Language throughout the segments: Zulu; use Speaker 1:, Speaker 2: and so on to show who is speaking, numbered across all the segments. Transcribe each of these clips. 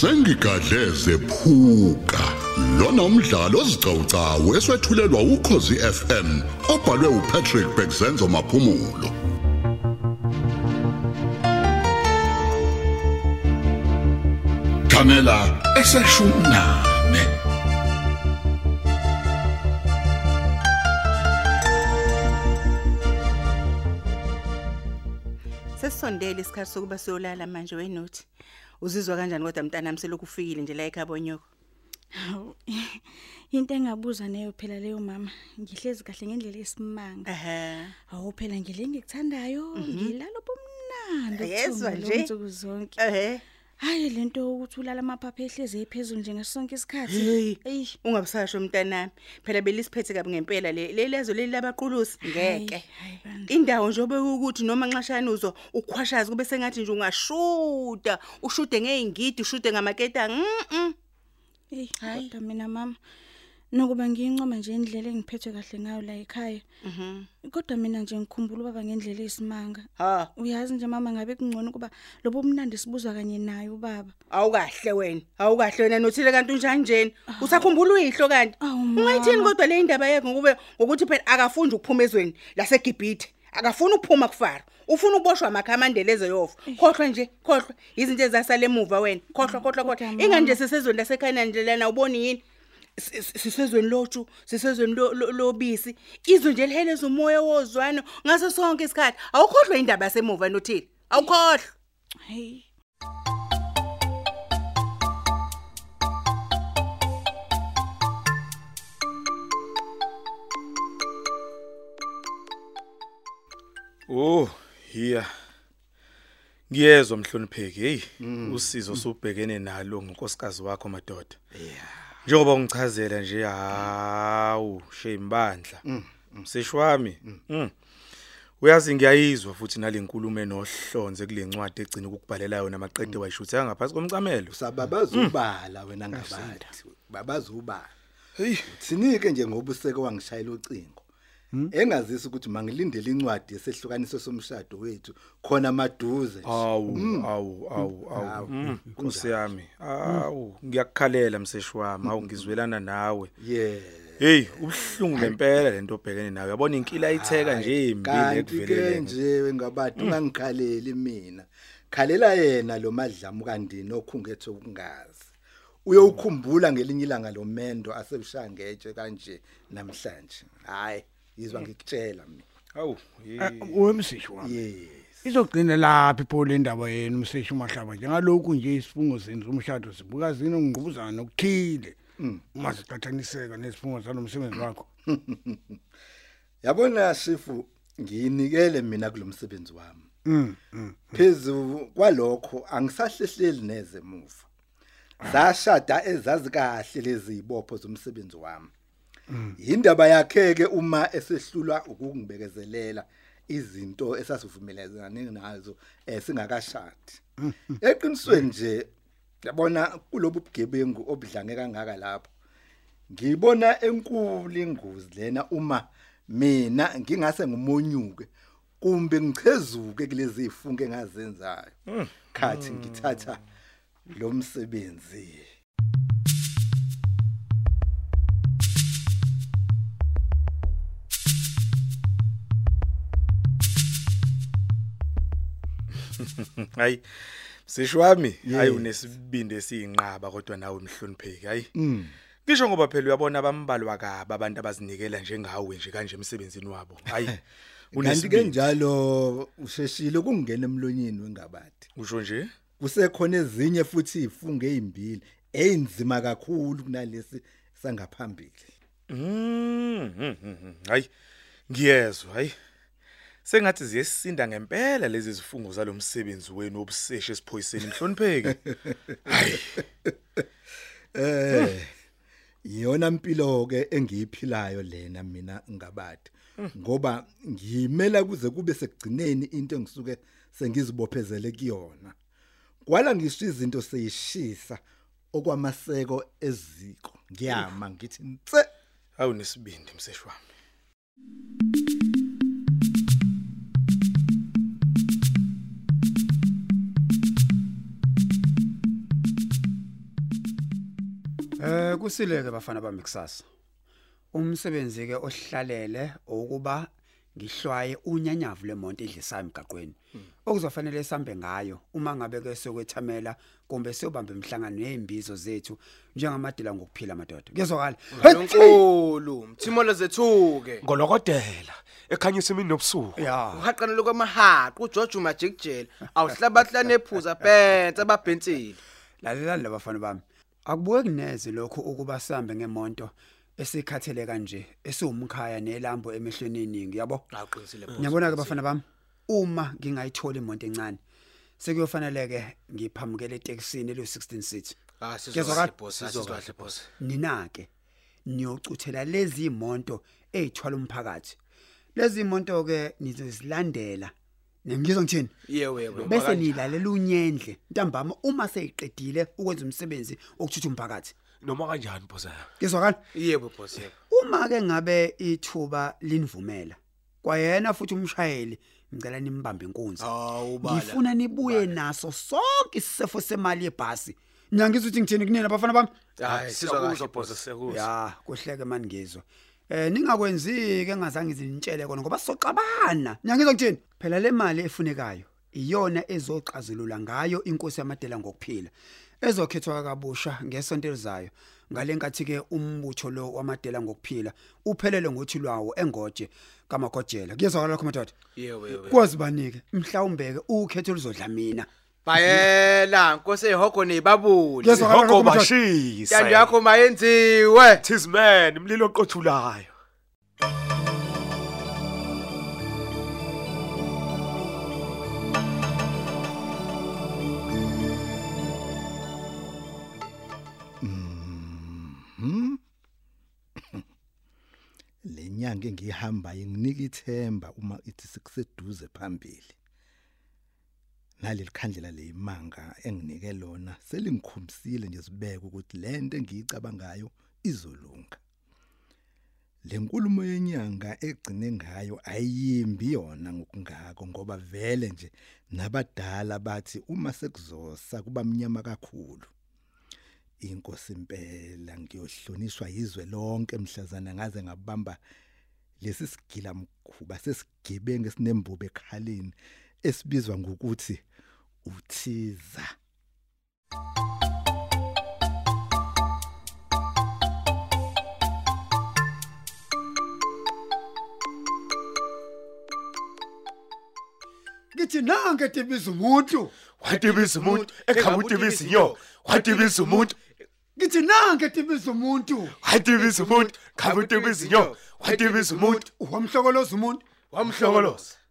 Speaker 1: sengigadleze phuka lona umdlalo ozicawucawu eswetshulelwa ukhozi FM obhalwe uPatrick Bekzenzo maphumulo. Kamela eseshunane.
Speaker 2: Sesisondele isikhathi sokuba siyolala manje wenothi. Uzizwa kanjani kodwa mntanami selokhu ufikile nje la ekhaya
Speaker 3: Hawu. Into engabuza nayo phela leyo mama, ngihlezi kahle ngendlela esimanga.
Speaker 2: Ehhe.
Speaker 3: Hawu phela ngile ngikuthandayo, ngilala bomnandi.
Speaker 2: Yezwa
Speaker 3: ubuthongo
Speaker 2: nje.
Speaker 3: lonsuku zonke.
Speaker 2: Ehhe.
Speaker 3: Hayi lento ukuthi ulala amaphapha ehlezi ephezulu nje ngaso sonke isikhathi.
Speaker 2: Hey,
Speaker 3: Ey.
Speaker 2: ungabusasho mntanami. Phela belisiphethe kabi ngempela le le lezo leli labaqulusi ngeke.
Speaker 3: Hayi bandla.
Speaker 2: Indawo njobe ukuthi noma nxashana uzwa ukhwashaza kube sengathi nje ungashuda, ushude ngeingidi, ushude ngamaketanga. Mhm.
Speaker 3: Ey,
Speaker 2: Hayi.
Speaker 3: kodwa mina mama nokuba ngiyincoma nje indlela engiphethwe kahle ngayo la ekhaya.
Speaker 2: Mhm.
Speaker 3: Kodwa mina nje ngikhumbula ubaba ngendlela esimanga.
Speaker 2: Ha,
Speaker 3: Uyazi nje mama ngabe kungcono kuba lobo mnandi sibuzwa kanye naye ubaba.
Speaker 2: awukahle wena. Awukahle wena nothile kanti unjani njeni? Usakhumbula uyihlo kanti?
Speaker 3: Awu, mama.
Speaker 2: Ungayithini kodwa le indaba yakhe ngokube ngokuthi phela akafundi ukuphuma ezweni laseGibhithe. Akafuni ukuphuma kufara. Ufuna ukuboshwa amakhamandela ezoyofa. Khohlwa nje, khohlwa. Izinto ezasale emuva wena. Khohlwa, khohlwa, khohlwa.
Speaker 3: Kodwa,
Speaker 2: Ingani nje
Speaker 3: mama.
Speaker 2: sisezweni laseKhanani nje lana uboni yini? S- s- Sisezweni lotshu, sisezweni lo- lo- lobisi. Izwe nje liheleza umoya wozwano ngaso sonke isikhathi. Awukhohlwa indaba yasemuva nothile. Awukhohlwa.
Speaker 3: Hey.
Speaker 4: Oh, hiya. Ngiyezwa mhlonipheki, hey, usizo subhekene nalo ngonkosikazi wakho madoda. Yeah. Njengoba ungichazela nje hawu, shembandla. Mseshwami. Mm. Uyazi ngiyayizwa futhi nalenkulumo enohlonze kule ncwadi egcina ukukubhalela yona maqede wayishutha ngaphansi komcamelo.
Speaker 5: sababazubala wena ngabathi. Babazubala.
Speaker 4: Hey,
Speaker 5: sinike nje ngoba useke wangishayela ucingo. Engazisi ukuthi mangilindele incwadi yesehlukaniso somshado wethu khona maduze
Speaker 4: awu, awu, awu, awu. Mm, Nkosi yami. Awu, ngiyakukhalela mseshwami, awu ngizwelana nawe.
Speaker 5: yeah
Speaker 4: Hey, ubhlungu ngempela lento obhekene nayo. Yabona inkila ayitheka nje imbi ekuveleleni.
Speaker 5: nje wengabathi ungangikhaleli mina. Khalela yena lo madlamu kandini okhungethe ukungazi. Uyokukhumbula ngelinye ilanga lo mendo asebshangetshe kanje namhlanje. Hayi. Yizwa ngikutshela mina.
Speaker 4: Awu,
Speaker 6: wemsishi wami.
Speaker 5: Yes.
Speaker 6: Izogcina laphi pho le ndaba yenu umsishi umahlaba. Njengalokhu nje isifungo zenu zomshado sibuka zini ngqubuzana nokuthile uma siqathaniseka nesifungo salomsebenzi wakho.
Speaker 5: Yabona shifu ngiyinikele mina kulomsebenzi wami.
Speaker 6: Mm mm.
Speaker 5: phezulu kwalokho angisahlehleli neze emuva zashada ezazi kahle lezi ibopho zomsebenzi wami. Indaba yakhe ke uma esehlulwa ukungibekezelela izinto esasivumelezane nazo eh, singakashadi. Eqinisweni nje yabona kulobu bugebengu obudlange kangaka lapho. Ngibona enkulu ingozi lena uma mina ngingase ngumonyuke kumbe ngichezuke kulezi ifunke engazenzayo. Khathi ngithatha lo msebenzi.
Speaker 4: hayi. Mseshwami, hayi unesibindi esiyinqaba kodwa nawe mhlonipheki, hayi. Ngisho ngoba phela uyabona abambalwa kabi abantu abazinikela njengawe nje kanje emsebenzini wabo. Hayi.
Speaker 5: kanti ke njalo usheshile kungena emlonyeni wengabathi
Speaker 4: Usho nje?
Speaker 5: kusekhona ezinye futhi ifunge ezimbili einzima kakhulu kunalesi sangaphambili
Speaker 4: Mm. mm, mm, mm. Hayi. Ngiyezwa, hayi. Sengathi ziyesisinda ngempela lezi zifungo zalomsebenzi wenu obuseshe esiphoyiseni mhlonipheki. Hayi.
Speaker 5: eh iyona impilo ke engiyiphilayo lena mina ngabathi ngoba ngiyimela kuze kube sekugcineni into engisuke sengizibophezele kuyona kwala ngisho izinto seyishisa okwamaseko eziko ngiyama ngithi nse
Speaker 4: Hawu nesibindi mseshwami.
Speaker 7: Kusileke bafana bami kusasa. Umsebenzi ke ohlalele ukuba ngihlwaye unyanyavu lemonto edlisayo emgaqweni. Okuzofanele sambe ngayo uma ngabe ke sokwethamela kumbe siyobamba imhlangano nezimbizo zethu njengamadila ngokuphila madoda. Kuyezwakala?
Speaker 8: Nkulu, mthimolo zethuke.
Speaker 9: ngolokodela ekhanyisa imini nobusuku
Speaker 7: Ya.
Speaker 8: Uhaqanelo kwamahaqo uJojo Majikjela. Awuhlabahlane ephuza phenze ababhensile.
Speaker 7: Lalela labafana bami. Akubuke kuneze lokho ukuba sambe ngemonto esikhathele kanje esiwumkhaya nelambo emehlweni eningi yabo.
Speaker 8: Aqinisile.
Speaker 7: Ngiyabona ke bafana bami uma ngingayithola imoto encane sekuyofanele ke ngiphamukele eTexini lo 16 seat.
Speaker 8: Ah
Speaker 7: Kuyezwakala?
Speaker 8: boss, sizokwahle boss.
Speaker 7: Nina ke niyocuthela lezi imonto ezithwala umphakathi. Lezi imonto ke nizozilandela. Ngizwe ngithini?
Speaker 8: Yebo yebo.
Speaker 7: Bese nilalela unyendle ntambama uma seyiqedile ukwenza umsebenzi okuthutha umphakathi.
Speaker 9: noma kanjani bosa
Speaker 7: Kizwakala?
Speaker 8: Yebo boss yebo.
Speaker 7: Uma ke ngabe ithuba linivumela kwayena futhi umshayeli ngicela nimbambe inkunzi. Ngifuna nibuye naso sonke isifo semali yebhasi. Nyangizwe ukuthi ngithini kunina bafana bami?
Speaker 8: Hayi sizokwahle
Speaker 9: bosa
Speaker 8: boss.
Speaker 9: siyakuzwa
Speaker 7: Ya, kuhleke mani ngizwe. Eh ningakwenzi ke engazange izinitshele kona ngoba soxabana. Nyangizwe ngithini? Phela le mali efunekayo iyona ezoxazulula ngayo inkosi yamadela ngokuphila. Ezokhethwa kabusha ngesonto elizayo. Ngalenkathi ke umbutho lo wamadela ngokuphila uphelele ngothi lwawo engoje kaMagojela. Kuyezwakala lokho madoda?
Speaker 8: Yebo yebo.
Speaker 7: Kwazi banike mhlawumbe ke ukhetho luzodla mina.
Speaker 8: Bayela Nkosi ehogo nezibabuli.
Speaker 7: Kuyezwakala
Speaker 9: hoko
Speaker 7: lokho madoda?
Speaker 9: bashisa
Speaker 8: Yandi yakho mayenziwe.
Speaker 9: tis man umlilo oqothulayo
Speaker 5: lenyanga engihambayo nginika ithemba uma ithi sikuseduze phambili naleli khandlela leyimanga enginike lona selingikhumbisile nje sibeke ukuthi lento engiyicabangayo izolunga. Lenkulumo yenyanga egcine ngayo ayimbi yona ngokungako ngoba vele nje nabadala bathi uma sekuzosa kuba mnyama kakhulu. Inkosi impela ngiyohlonishwa yizwe lonke mhlazana ngaze ngabamba lesi sigila mkhuba sesigebengu esinembubo ekhaleni. Esibizwa ngokuthi uthiza.
Speaker 7: Ngithi nange tibiza umuntu.
Speaker 9: wadibiza umuntu ekhaba utibiza inyoka. Wadibiza umuntu.
Speaker 7: Ngithi nange tibiza umuntu.
Speaker 9: wadibiza umuntu khaba utibiza inyoka. Wadibiza umuntu.
Speaker 7: Wamhlokoloza umuntu.
Speaker 9: wamhlokoloza.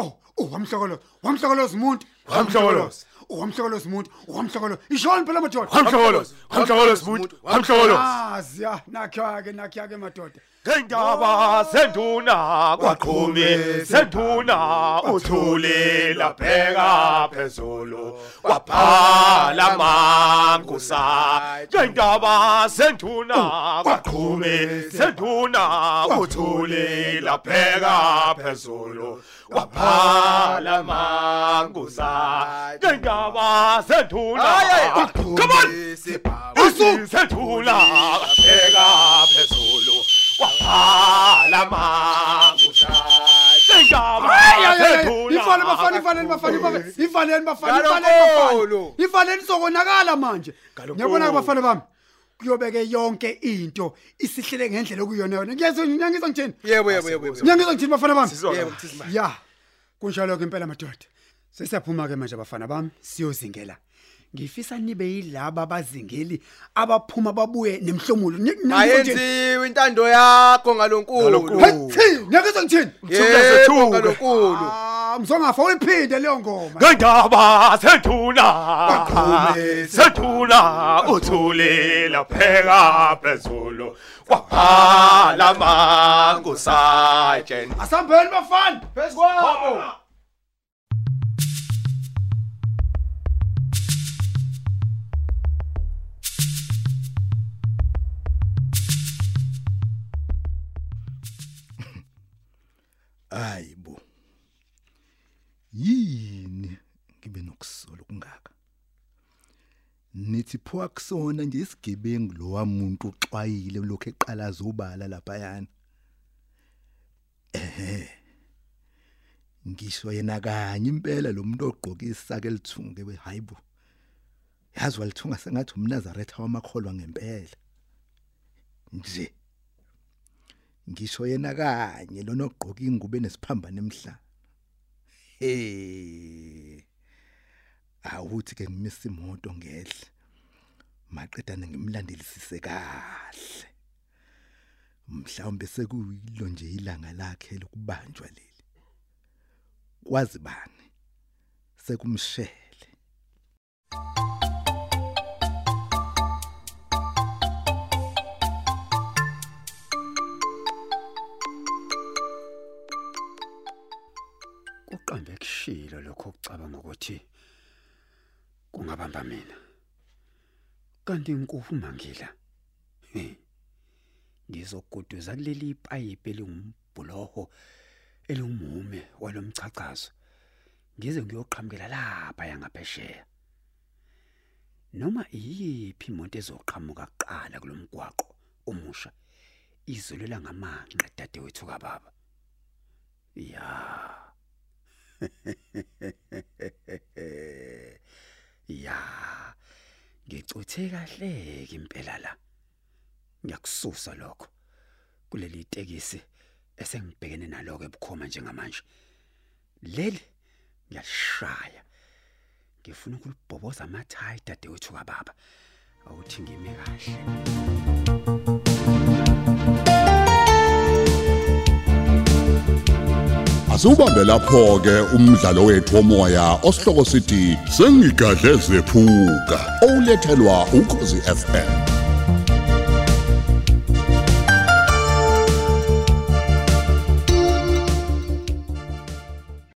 Speaker 7: Oh, wamhlokoloza. Wamhlokoloza umuntu.
Speaker 9: Wamhlokoloza.
Speaker 7: Wamhlokoloza umuntu. Wamhlokoloza. Ishoni phela madoda.
Speaker 9: wamhlokoloza wamhlokoloza umuntu wamhlokoloza
Speaker 7: Ah, siya nakha ke nakha ke madoda.
Speaker 9: ngendaba senduna kwaqhumi senduna uthule labheka phezulu waphala mangusa ngendaba senduna kwaqhumi senduna uthule labheka phezulu waphala mangusa ngendaba senduna come on! Usu senduna labheka phezulu waphala mangusa ngendaba senduna
Speaker 7: Ifale bafana ifale bafana ifale ifale bafana ifale
Speaker 8: Galokolo.
Speaker 7: bafana ifale lizokonakala manje
Speaker 9: Galokolo.
Speaker 7: ngiyabona ke bafana bami kuyobeke yonke into isihlele ngendlela okuyona yona ngiyezwe ngiyangizwa ngithini
Speaker 8: Yebo yebo yebo. yebo.
Speaker 7: ngiyangizwa ngithini bafana bami
Speaker 9: Sizwa
Speaker 8: Yebo,
Speaker 9: kahle.
Speaker 8: mthizima.
Speaker 7: ya kunjalo ke impela madoda sesiyaphuma ke manje bafana bami siyozingela ngifisa nibe yilaba abazingeli abaphuma babuye nemhlomulo Ni- ngiyangizwa ngithini?
Speaker 8: Mayenziwe intando yakho ngalonkulu.
Speaker 9: Ngalonkulu.
Speaker 7: Hathi, ngiyangizwa ngithini
Speaker 9: Mthungazethuke.
Speaker 8: Yebo ngalonkulu.
Speaker 7: Ah, mzongafa uyiphinde leyo ngoma
Speaker 9: ngendaba senduna
Speaker 8: Waqhumi
Speaker 9: senduna uthule lapheka phezulu waphala mangusa
Speaker 7: asambeni bafana
Speaker 8: Phezukwabo.
Speaker 5: Hayibo yini ngibe nokusolo kungaka? Nithi pho akusona nje isigebengu lo wamuntu uxwayile lokho eqalaza ubala lapha yana ehe ngisho yena kanye impela lo muntu ogqoka isaka elithunge we hayibo yazi walithunga sengathi umnazaretha wamakholwa ngempela. Nje. Ngisho yena kanye lona ogqoka ingubo enesiphambano emhlanje eh awuthi ke ngimisa imoto ngehle maqedane ngimlandelisise kahle. Mhlawumbe sekuyilo nje ilanga lakhe lokubanjwa leli. Kwazi bani? Sekumshele
Speaker 7: uqambe kushilo lokho ukucabanga ukuthi kungabamba mina kanti inkufu mangila he ngizoguduza kuleli ipayipi elingumbhuloho elingumume walomchachazo. Ngize ngiyoqhamukela lapha yangaphesheya noma iyiphi imoto ezoqhamuka kuqala kulomgwaqo omusha izolela ngamanqe dadewethu kababa. Ya. ya ngicuthe kahle ke impela la. Ngiyakususa lokho. Kuleli tekisi esengibhekene naloko ebukhoma njengamanje. Leli ngiyashaya ngifuna ukulibhoboza amathayi dadewethu kababa. Awuthi ngime kahle.
Speaker 1: Asubambe lapho ke umdlalo wethu womoya osihloko sithi sengigadle zephuka. Olethelwa ukhozi FM